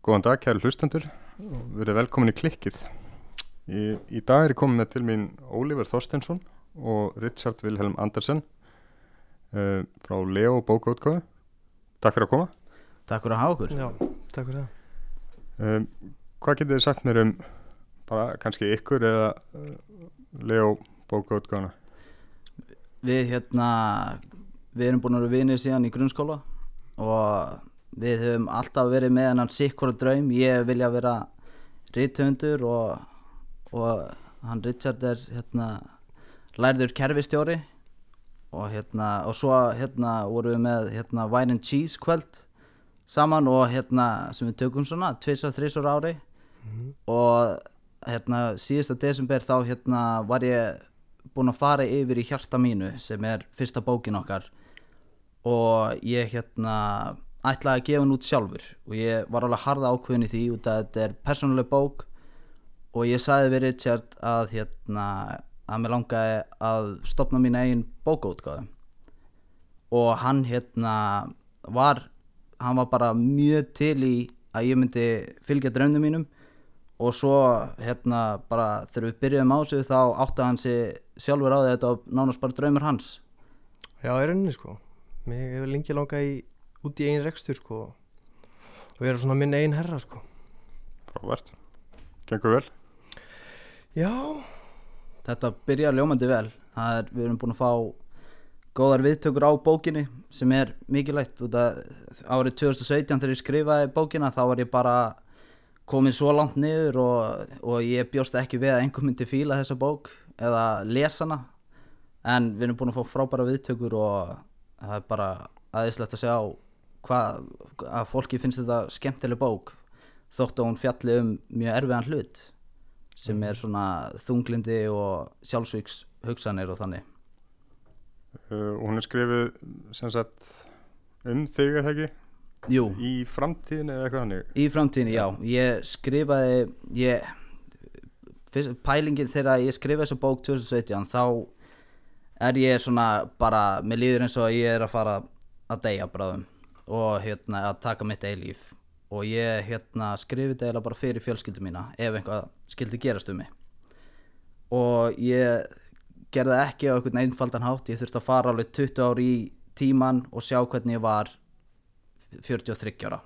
Góðan dag, kæru hlustendur og verið velkomin í klikkið. Í, í dag er ég komið með til mín Ólífer Þorstensson og Richard Wilhelm Andersen uh, frá Leo bókaútgáðu. Takk fyrir að koma. Takk fyrir að hafa okkur Já, takk fyrir það. Um, hvað getið þið sagt mér um bara kannski ykkur eða uh, Leo bókaútgáðuna? Við hérna Við erum búin að vera vinir síðan í grunnskóla og við höfum alltaf verið með hennan sikkvara draum. Ég vilja vera rithöfundur og, og hann Richard er hérna lærður kerfistjóri. Og hérna og svo hérna vorum við með hérna Wine and Cheese kvöld saman og hérna sem við tökum svona tvisar, þrisar ári. Og hérna síðasta desember þá hérna var ég búinn að fara yfir í hjarta mínu sem er fyrsta bókin okkar. Og ég hérna ætlaði að gefa hann út sjálfur. Og ég var alveg harða ákveðin í því út að þetta er persónuleg bók. Og ég sagði við Richard að hérna að mér langaði að stopna mín eigin bókaútgáðu og hann hérna var hann var bara mjög til í að ég myndi fylgja draunum mínum. Og svo hérna bara þegar við byrjuðum á sig þá átti hann sig sjálfur á þetta var nánast bara draumur hans. Já, í rauninni sko. Mér hefur lengi langað í, út í einn rekstur sko. Og vera svona minn einn herra sko. Frábært. Gengur vel? Já, þetta byrjar ljómandi vel það er, við erum búin að fá góðar viðtökur á bókinni sem er mikilvægt út að árið 2017 þegar ég skrifaði bókina þá var ég bara komin svo langt niður og, og ég bjóst ekki við að einhver myndi fíla þessa bók eða lesa hana en við erum búin að fá frábæra viðtökur og það er bara aðeinslegt að sjá hvað að fólki finnst þetta skemmtileg bók þótt að hún fjalli um mjög erfiðan hlut sem er svona þunglindi og sjálfsvíks hugsanir og þannig. Uh, hún er skrifið sem sagt um þig eða ekki? Jú, í framtíðin eða eitthvað hannig. í framtíðinni, já. Ég skrifaði ég, fyrst, pælingin þegar ég skrifaði þessa bók 2017 þá er ég svona bara, mér líður eins og ég er að fara að deyja bráðum og hérna að taka mitt eilíf. Og ég hérna skrifið þetta eiginlega bara fyrir fjölskyldu mína ef einhvað skildi gerast um mig. Og ég gerði ekki á einhvern einfaldan hátt. Ég þurfti að fara alveg 20 ár í tíman og sjá hvernig ég var 43 ára.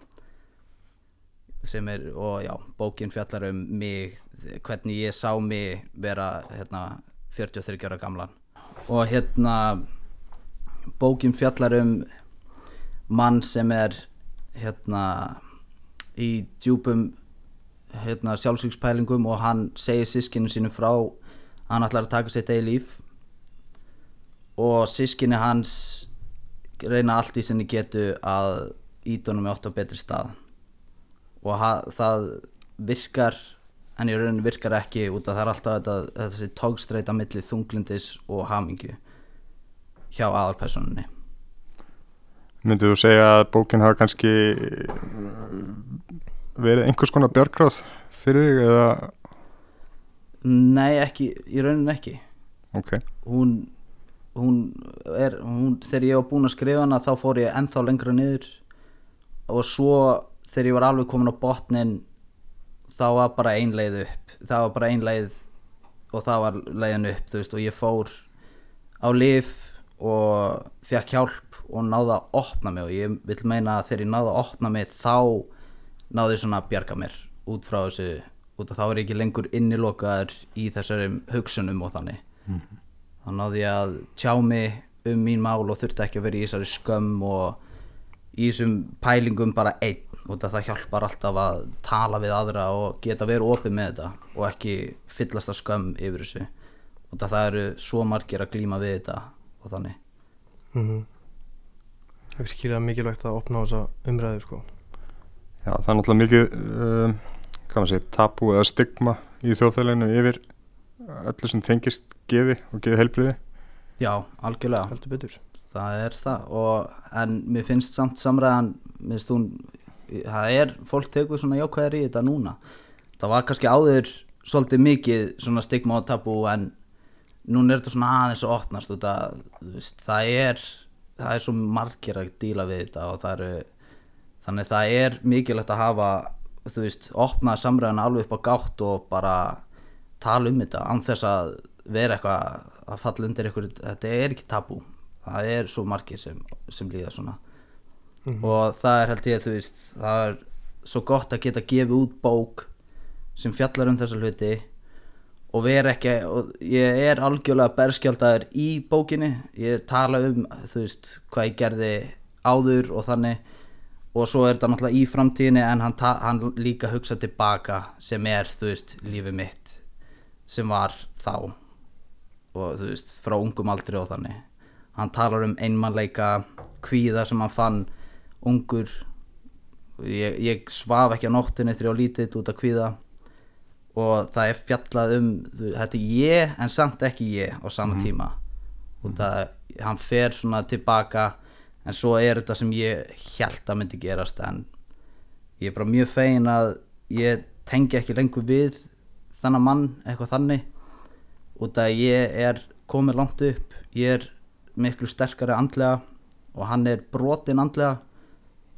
Sem er, og já, bókin fjallar um mig, hvernig ég sá mig vera hérna 43 ára gamlan. Og hérna bókin fjallar um mann sem er hérna í djúpum hérna sjálfsvíkspælingum og hann segir sískinu sínu frá hann ætlar að taka sitt eigi líf. Og sískinni hans reyna allt í sinni getu að ídunum er oft á betri stað. Og það virkar en í rauninni virkar ekki út að það er alltaf þetta, þessi tókstreita milli þunglindis og hamingju hjá aðalpersonunni Myndið þú segja að bókin hafa kannski uh, verið einhvers konar björgráð fyrir þig eða? Nei, ekki, í rauninni ekki. Ok, hún, hún er, hún, þegar ég var búinn að skrifa hana þá fór ég ennþá lengra niður. Og svo þegar ég var alveg komin á botnin þá var bara ein leið upp. Það var bara ein leið og það var leiðin upp þú veist. Og ég fór á lif og fekk hjálp og náði að opna mig. Og ég vil meina að þegar ég náði að opna mig þá náði ég svona að bjarga mér út frá þessu út af þá er ég ekki lengur innilokaður í þessari hugsunum og þannig. Þá náði ég að tjá mig um mín mál og þurfti ekki að vera í þessari skömm og í þessum pælingum bara einn. Af það hjálpar alltaf að tala við aðra og geta verið opið með þetta og ekki fyllast að skömm yfir þessu. Af það eru svo margir að glíma við þetta og þannig. Mm Það er virkilega mikilvægt að opna á þessa umræðu sko. já það er náttúrulega mikið uh, hvað maður segir, tabu eða stigma í þjóðfélaginu yfir öllu sem tengist geði og geði helbriði Já, algjörlega. Það er það og en mér finnst samt samræðan mér finnst hún það er, fólk tekur svona jákvæðar í þetta núna. Það var kannski áður svolítið mikið svona stigma og tabú en núna er þetta svona aðeins að opnast út að þú veist, það er það er svo margir að díla við þetta og það eru þannig það er mikilvægt að hafa þú veist, opna samræðuna alveg upp á gátt og bara tala um þetta án þess að vera eitthvað að falla undir eitthvað, þetta er ekki tabú. Það er svo margir sem, sem líða svona. Og það er held ég, þú veist, það er svo gott að geta gefið út bók sem fjallar um þessa hluti og vera ekki, og ég er algjörlega berskjaldaður í bókinni. Ég tala um, þú veist, hvað ég gerði áður og þannig. Og svo er þetta náttúrulega í framtíðinni en hann, hann líka hugsa tilbaka sem er, þú veist, lífið mitt sem var þá. Og þú veist, frá ungum aldri og þannig. Hann talar um einmannleika kvíða sem hann fann ungur. Ég, ég svaf ekki á nóttinni þegar ég var lítill út að kvíða og það er fjallað um þú, þetta er ég en samt ekki ég á sama tíma. Og það, hann fer svona tilbaka en svo er þetta sem ég held að myndi gerast en ég er bara mjög fegin að ég tengi ekki lengur við þannig mann eitthvað þannig. Út að ég er komið langt upp ég er miklu sterkari andlega og hann er brotin andlega.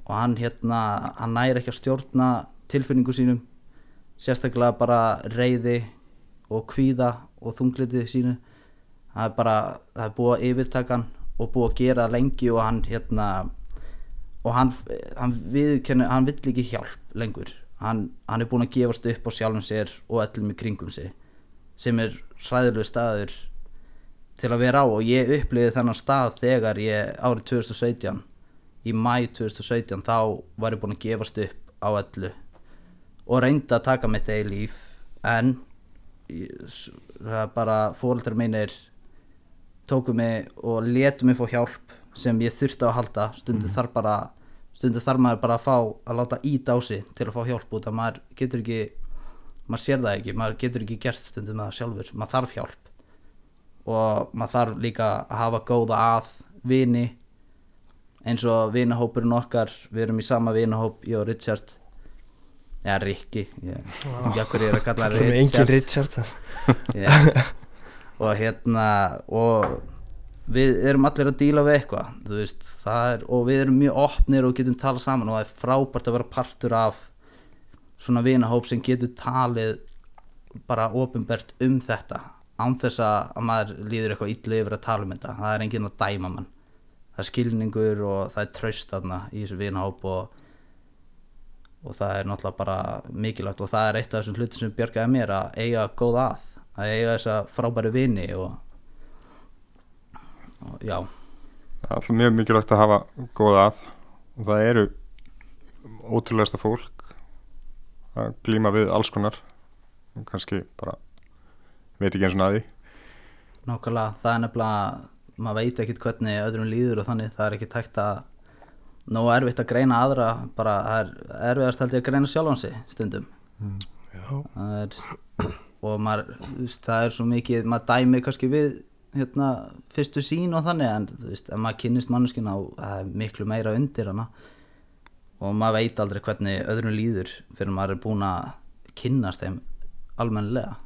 Og hann hérna hann næri ekki að stjórna tilfinningu sínum sérstaklega bara reyði og kvíða og þungliti sínu. Það er bara, það er búið að yfirtaka hann og búið að gera lengi og hann hérna og hann, hann viðkenni, hann vill ekki hjálp lengur. Hann, hann er búin að gefast upp á sjálfum sér og öllum í kringum sig sem er hræðilegu staður til að vera á. Og ég upplifði þennan stað þegar ég árið 2017 í mæ 2017 þá var ég búin að gefast upp á öllu og reyndi að taka mitt eigi líf en það er bara fóreldrar mínir tóku mig og letu mig fá hjálp sem ég þurfti að halda. Stundu þarf bara stundu þarf maður bara að fá að láta ít á sig til að fá hjálp út að maður getur ekki maður sér það ekki, maður getur ekki gert stundum með það sjálfur, maður þarf hjálp og maður þarf líka að hafa góða að vini eins og vinahópurinn okkar. Við erum í sama vinahóp, ég og Richard eða Rikki. Ég er að kalla Það engin Richard. Og hérna og við erum allir að díla við eitthvað veist, er, og við erum mjög opnir og getum talað saman og það er frábært að vera partur af svona vinahóp sem getur talið bara ofinbert um þetta án þess að að maður líður eitthvað illa yfir að tala um þetta. Það er enginn að dæma mann. Það er skilningur og það er þarna í þessu vinahóp og og það er náttúrulega bara mikilvægt og það er eitt af þessum hluti sem björgaði mér að eiga góða að að eiga þessa frábæru vini og, og já. Það er alltaf mjög mikilvægt að hafa góða að. Og það eru ótrúlegasta fólk að glíma við alls konar. Og kannski bara veit ekki eins og naði nákvæmlega það er nefnilega maður veit ekkit hvernig öðrum líður og þannig það er ekki tækt að nógu erfitt að greina aðra bara það er erfiðast held ég að greina sjálfan sig stundum. Það er og maður, veist, það er svo mikið maður dæmi kannski við hérna, fyrstu sín og þannig en þú veist, ef maður kynnist manneskina og það er miklu meira undir hana. Og maður veit aldrei hvernig öðrum líður fyrir maður er búin að kynnast þeim almennilega.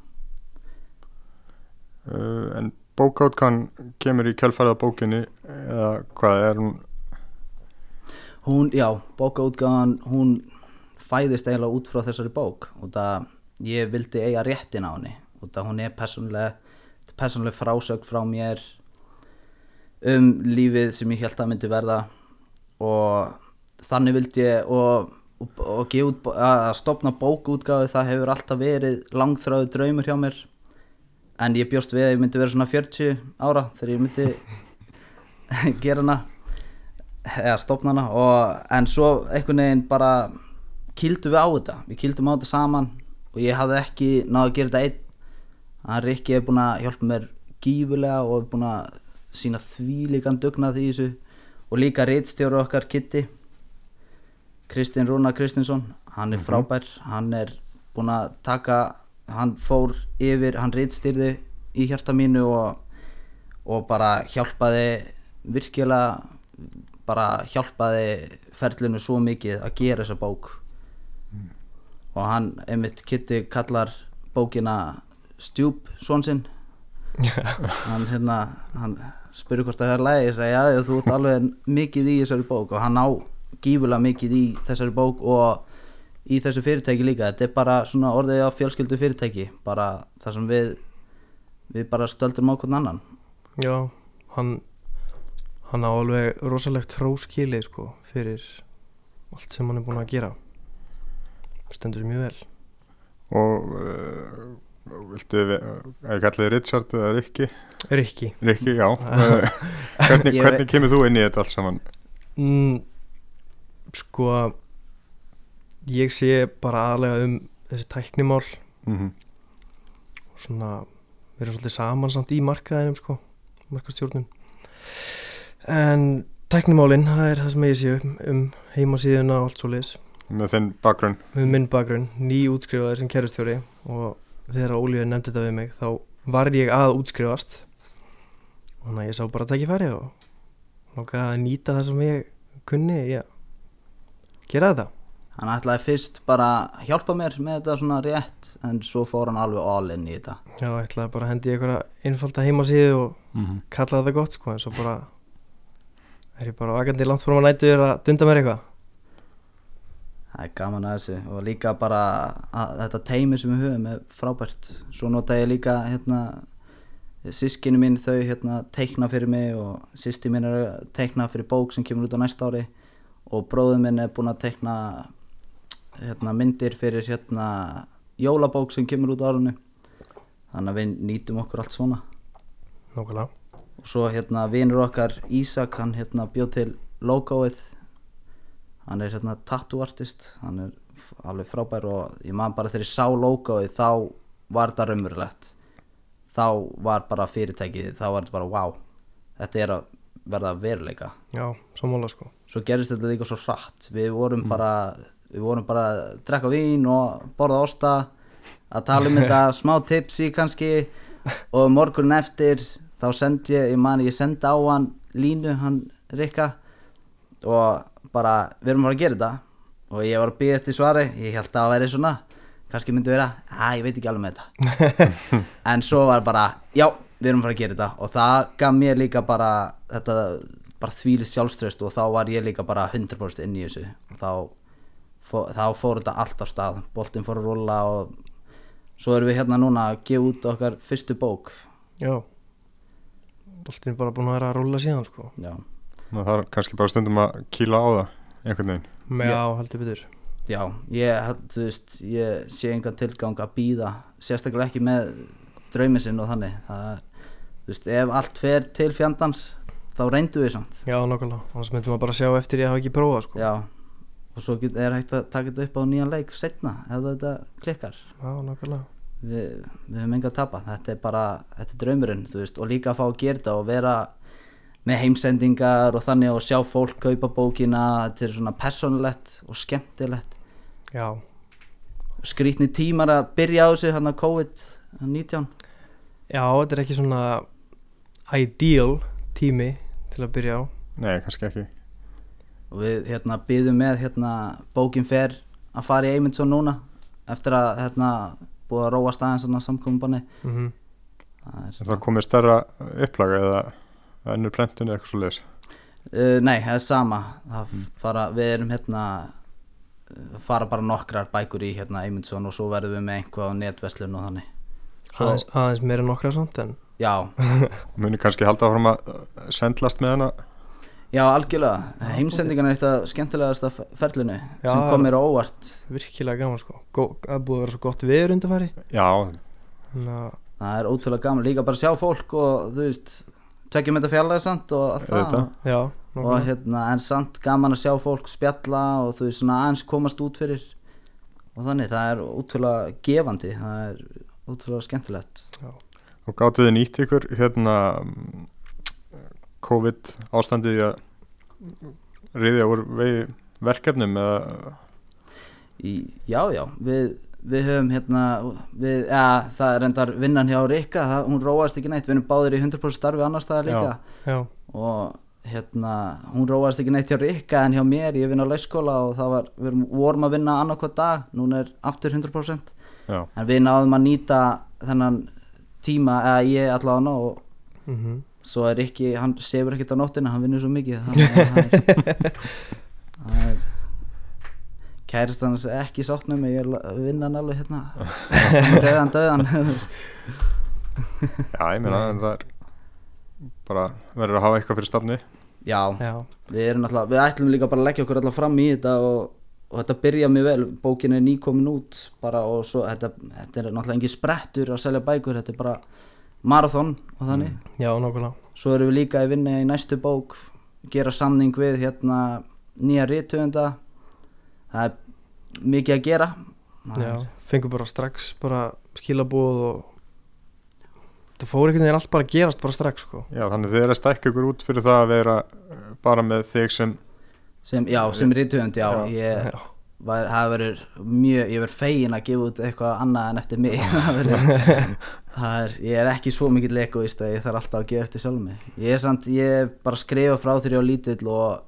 Uh, en bókátkan kemur í kjölfarið á bókinni eða hvað er hún hún, já, bókaútgáðan hún fæðist eiginlega út frá þessari bók. Og það ég vildi eiga réttin á henni. Og það hún er persónlega persónlega frásögn frá mér um lífið sem ég held að myndi verða. Og þannig vildi ég og, og, og út, að stopna bókaútgáðu það hefur alltaf verið langþráðu draumur hjá mér. En ég bjóst við að ég myndi vera svona 40 ára þegar ég myndi gera hana eða stopna hana og, en svo einhvern veginn bara kýldum við á þetta. Við kýldum á þetta saman og ég hafði ekki náðu að gera þetta einn. Hann Rikki er búin að hjálpa mér gífulega og er búin að sína þvílíkan dugnað í þessu. Og líka reitstjóru okkar Kitty Kristinn Rúnar Kristinsson hann er frábær, hann er búin að taka, hann fór yfir, hann reitstyrði í hjarta mínu og, og bara hjálpaði virkilega bara hjálpaði ferlinu svo mikið að gera þessa bók. Og hann, einmitt Kitty kallar bókina Stjúp svonsinn hann hérna hann spurði hvort það er lægi ég segi já, já, þú ert alveg mikið í þessari bók. Og hann á gífulega mikið í þessari bók og í þessu fyrirtæki líka. Þetta er bara svona orðið á fjölskyldu fyrirtæki bara það sem við við bara stöldum á hvern annan. Já, hann hann á alveg rosalegt hróskili sko fyrir allt sem hann er búin að gera. Stendur mjög vel. Og uh, viltu við, að ég kalli þið Richard eða Rikki? Rikki. Rikki, já. Uh, hvernig, hvernig kemur þú inn í þetta allt saman? Mm, sko ég sé bara aðlega um þessi tæknimál. Mm og svona við erum svolítið saman samt í markaðinum sko markastjórnum en tæknimálin það er það sem ég sé um, um heimasíðuna og allt svo leis með þinn bakgrunn. Með minn bakgrunn, ný útskrifaður sem kærustjóri og þegar Ólíður nefndi þetta við mig þá var ég að útskrifast. Og þannig að ég sá bara að tækifæri og langaði að nýta það sem ég kunni að gera þetta. Hann ætlaði fyrst bara að hjálpa mér með þetta svona rétt en svo fór hann alveg all in í þetta. Já, ég ætlaði bara að hendi einhverja einfalda heimasíðu og mm -hmm. kalla þetta gott sko en svo bara er ég bara vakandi langt fórum að nættur að dunda mér eitthvað? Það er gaman að þessu og líka bara að þetta teimi sem við höfum er frábært. Svo nota ég líka hérna sískinu mín þau hérna teikna fyrir mig og sýsti mín er að teikna fyrir bók sem kemur út á næsta ári. Og bróður minn er búinn að teikna hérna myndir fyrir hérna jólabók sem kemur út á árinu. Þannig að við nýtum okkur allt svona. Nókulega og svo hérna vinur okkar Ísak hann hérna bjóð til logoið. Hann er hérna tattoo artist. Hann er alveg frábær og ég man bara þegar ég sá logoið þá var þetta raunverulegt. Þá var bara fyrirtækið þá var þetta bara wow þetta er að verða veruleika. Já, sammála sko. Svo gerist þetta líka svo hratt. Við vorum bara við vorum bara að drekka vín og borða osta að tala um þetta smá tipsi kannski og morgunin eftir þá sendi ég, ég mani ég sendi á hann línu hann Rikka og bara við erum bara að gera þetta. Og ég var að býða eftir svari ég held að það væri svona. Kannski myndi vera, að ég veit ekki alveg með þetta. En svo var bara, já við erum bara að gera þetta. Og það gaf mér líka bara þetta bara þvílist sjálfströst og þá var ég líka bara 100% inn í þessu. Og þá, fó, þá fór þetta allt á stað. Boltinn fór að rúlla og svo erum við hérna núna að gefa út okkar fyrstu bók. Já Boltinn er bara búin að vera að rúlla síðan sko. Já, það þarf kannski bara stundum að kýla á það einhvern veginn. Já, heldur betur. Já ég, þú veist, ég sé engan tilgang að býða sérstaklega ekki með drauminn sinn og þannig. Það, er- þú veist, ef allt fer til fjandans þá reyndu við samt. Já, nákvæmlega. Annars myndum við bara sjá eftir ég hafa ekki prófað sko. Já, og svo get, er hægt að taka þetta upp á nýjan leik setna ef þetta klikkar. Já, nákvæmlega við, við höfum enga að tapa. Þetta er bara, þetta er draumurinn þú veist, og líka að fá að gera þetta og vera með heimsendingar og þannig og sjá fólk kaupa bókina. Þetta er svona persónulegt og skemmtilegt. Já, skrítni tímar að byrja á þessu hann að COVID-19 já, þetta er ekki svona ideal tími til að byrja á. Nei, kannski ekki. Og við hérna byðum með hérna bókin fer að fara í Eymundsson núna eftir að hérna búið að róa staðins svona samkominbanni mm það er er það komið stærra upplaga eða ennur prentun eða eitthvað svo leiðis Uh, nei, það er sama. Það fara, við erum hérna uh, fara bara nokkrar bækur í hérna Eymundsson og svo verðum við með einhvað á netverslun og þannig. Svo, aðeins, aðeins meira en nokkra samt en já, muni kannski halda áfram að sendlast með hana já, algjörlega. Heimsendingan er eitt af skemmtilegasta f- ferlinu Já. sem kom mér á óvart. virkilega gaman sko. Það er búið að vera svo gott veður undarfæri já, að það er ótrúlega gaman líka bara að sjá fólk og þú veist, tveggjum þetta fjarlæði samt og allt það. Já, og hérna, en samt gaman að sjá fólk spjalla og þú veist, svona aðeins komast út fyrir. Og þannig, það er ótrúlega gefandi, það er ótrúlega skemmtilegt. Og gáttu þið nýtt ykkur hérna COVID ástandið að riðja úr vegi verkefnum eða? Í, já, já, við við höfum hérna við, ja, það er endar vinnan hjá Rikka það, hún róast ekki neitt, við erum báðir í 100% starfi annar staðar líka. Já, og hérna, hún róast ekki neitt hjá Rikka en hjá mér, ég vinn á leikskóla og það var, við erum, vorum að vinna annarkvæð dag núna er aftur 100% já, en við náðum að nýta þennan tíma, eða ég allavega og mm svo er ekki, hann sefur ekkert á nóttina hann vinnur svo mikið er, er kærist hans er ekki sátt með mig ég er að vinna hann alveg hérna. Reyðan döðan Já, ég meina en það er bara verður að hafa eitthvað fyrir stafni. Já, Já, við erum náttúrulega við ætlum líka bara að leggja okkur alltaf fram í þetta og, og þetta byrja mjög vel. Bókin er nýkomin út bara og svo þetta, þetta er náttúrulega engin sprettur að selja bækur þetta er bara marathon og þannig. Já, nákvæmlega. Svo erum við líka að vinna í næstu bók gera samning við hérna nýja rítuðenda það er mikið að gera. Það Já, fengur bara strax bara skilabóð og það fór einhvern veginn allt bara að gerast bara strax sko. Já, þannig þið er að stækka ykkur út fyrir það að vera eh, bara með þig sem sem, já, sem rítuðend, já, ég já. var, það verður mjög, ég verður fegin að gefa út eitthvað annað en eftir mig. Það verður, er, ég er ekki svo mikill egoist að ég þarf alltaf að gefa eftir sjálf mig. Ég er samt, ég bara skrifa frá ég var lítill og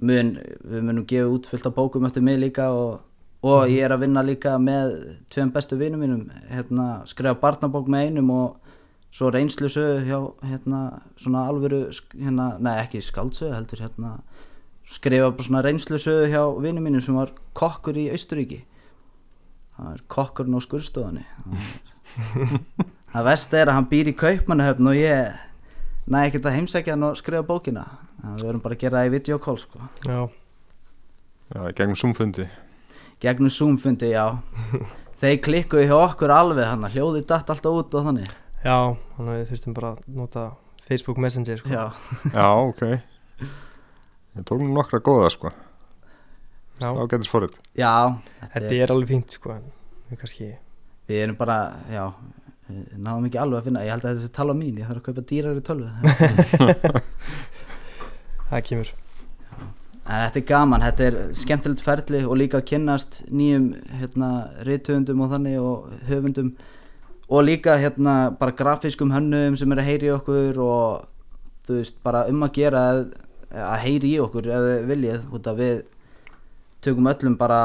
mun, við munum gefa út fullt af bókum eftir mig líka og, og ég er að vinna líka með tveim bestu vinum mínum hérna, skrifa barnabók með einum og svo reynslusögu hjá hérna, svona alvöru, hérna, nei ekki skaldsögu heldur hérna skrifa bara svona reynslusögu hjá vinum mínum sem var kokkur í Austuríki það er kokkurinn á skurðstofunni. Það er- það vest er að hann býr í kaupmannahöfn og ég næ ekkert að heimsækja hann og skrifa bókina. Við verðum bara að gera það í videokól sko. Já, Já, í gegnum sumfundi gegnum Zoom-fundi, já. Þeir klikkuðu hjá okkur alveg hann hljóði datt alltaf út og þannig. Já, þannig að við þurftum bara að nota Facebook Messenger sko. Já, Já, ok. Ég tók nú nokkra góða sko. Getur forrið já þetta er alveg fínt sko en við kannski við erum bara, já við náðum ekki alveg að finna, ég held að þetta sé tala mín ég þarf að kaupa dýrari tölvu. Það kemur. En þetta er gaman, þetta er skemmtilegt ferli og líka að kynnast nýjum hérna, rithöfundum og þannig og höfundum. Og líka hérna bara grafiskum hönnum sem er að heyri í okkur og þú veist bara um að gera að, að heyri í okkur ef þið viljið út að við tökum öllum bara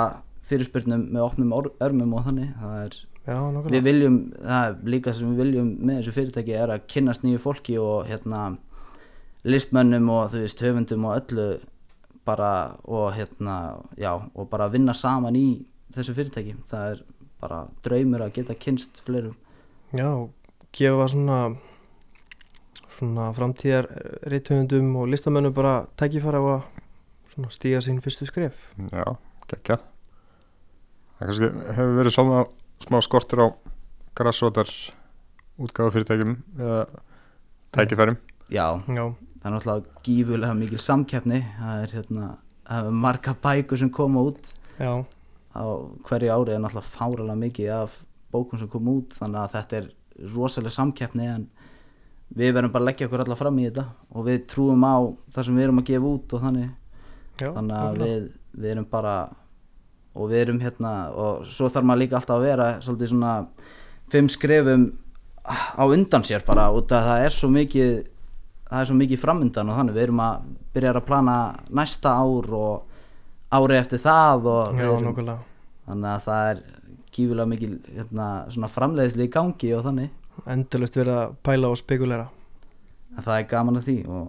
fyrirspyrnum með opnum örmum og þannig. Það er, Já, við viljum, það er líka sem við viljum með þessu fyrirtæki er að kynnast nýju fólki og hérna listmönnum og þú veist höfundum og öllu bara og hérna já og bara vinna saman í þessu fyrirtæki. Það er bara draumur að geta kynst fleirum. Já, og gefa svona svona framtíðar reythöfundum og listamönnum bara að svona stíga sín fyrstu skref. Já, gekkja Það kannski hefur verið svona smá skortur á grassrótar útgáfa fyrirtækjum eða tækifærum. Já. Já, það er náttúrulega gífulega mikil samkeppni. Það er hérna það er marga bækur sem koma út já, á hverju ári. Er náttúrulega fáralega mikið af bókum sem koma út þannig að þetta er rosalega samkeppni en við verðum bara að leggja okkur alla fram í þetta. Og við trúum á það sem við erum að gefa út og þannig. Já þannig að við, við erum bara og við erum hérna og svo þarf maður líka alltaf að vera svolítið svona fimm skrefum á undan sér bara út að það er svo mikið það er svo mikið framundan og þannig. Við erum að byrja að plana næsta ár og ári eftir það Já, erum, þannig að það er gífulega mikil hérna, svona framleiðsli í gangi og þannig. Endalust verið að pæla og spekulera. En það er gaman að því og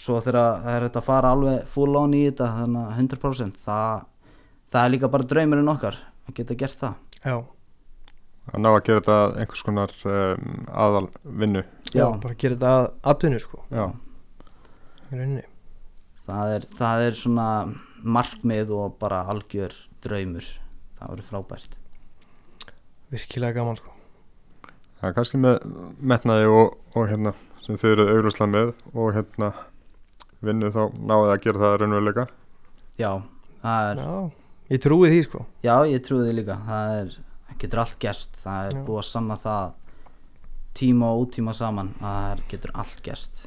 svo þegar það er þetta að fara alveg full on í þetta þannig að 100% það, það er líka bara draumurinn okkar að geta gert það. Já, að ná að gera þetta að einhvers konar um, aðal vinnu já, bara gera þetta að atvinnu sko. Já, það er, það er svona markmið og bara algjör draumur. Það verður frábært. Virkilega gaman sko. Það er kannski með metnaði og, og hérna sem þið eru auglúslega með og hérna vinnu þá náðu að gera það raunveruleika. Já, það er, Já, ég trúi því sko. Já ég trúi því líka. Það er, getur allt gerst. Það er Já. búið að sanna það tíma og útíma saman að það er- getur allt gerst.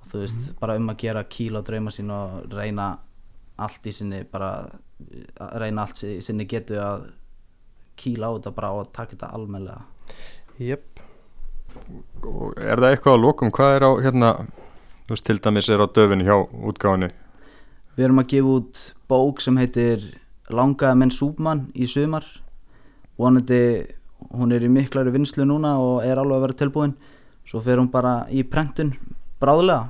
Og þú veist, bara um að gera kíl og drauma sín og reyna allt í sinni bara reyna allt í sinni getu að kíla á þetta bara og taka þetta almennilega. Jep, og er það eitthvað að lókum, hvað er á hérna, þú veist til dæmis er á döfinni hjá útgáfinni Við erum að gefa út bók sem heitir Langaða menn súpmann í sumar. Vonandi hún er í miklari vinslu núna og er alveg að vera tilbúin. Svo fer hún bara í prentun bráðlega.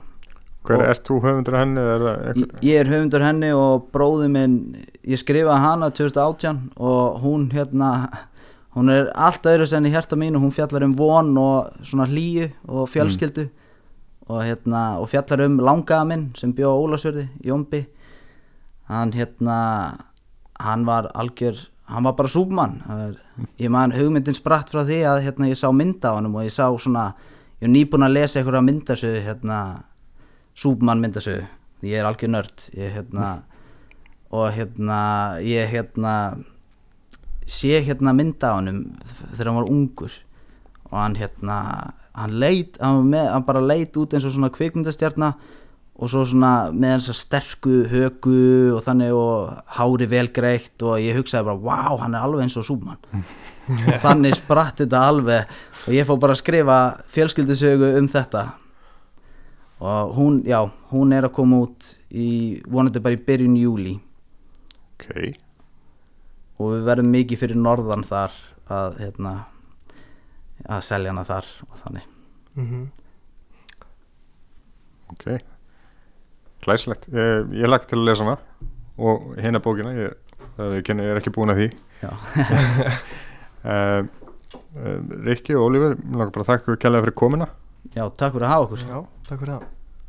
Hver Og- ert þú höfundur henni? Er Ég, er höfundur henni og bróði minn ég skrifaði hana 2018 og hún hérna hún er allt öðru sem í hjarta mínu. Hún fjallar um von og svona hlýju og fjölskyldu og hérna og fjallar um langaða minn sem bjó á Ólasverði, Jómbi hann hérna hann var algjör hann var bara er- ég man hugmyndin spratt frá því að hérna ég sá mynda á honum og ég sá svona ég er nýbúin að lesa einhverja myndasögu hérna súbmann myndasögu. Ég er algjör nörd. Ég hérna og hérna ég hérna sé hérna mynda á honum þegar hann var ungur. Og hann hérna hann leit, hann, með, hann bara leit út eins og svona kvikmyndastjarna og svo svona með þess að sterku högu og þannig og hári vel greitt og ég hugsaði bara wow, hann er alveg eins og súbmann og þannig spratt þetta alveg og ég fór bara að skrifa fjölskyldusögu um þetta. Og hún, já, hún er að koma út í, vonandi bara í byrjun júli Ok, og við verðum mikið fyrir norðan þar að, hérna, að selja hana þar og þannig. Mm ok Glæsilegt, ég, ég lagt til að lesa hana og hérna bókina ég, það ég, er ekki búin að því. Já, uh, Rikki og Oliver, mér langar bara að þakka ykkur kærlega fyrir komina já takk fyrir að hafa okkur. Já, takk fyrir það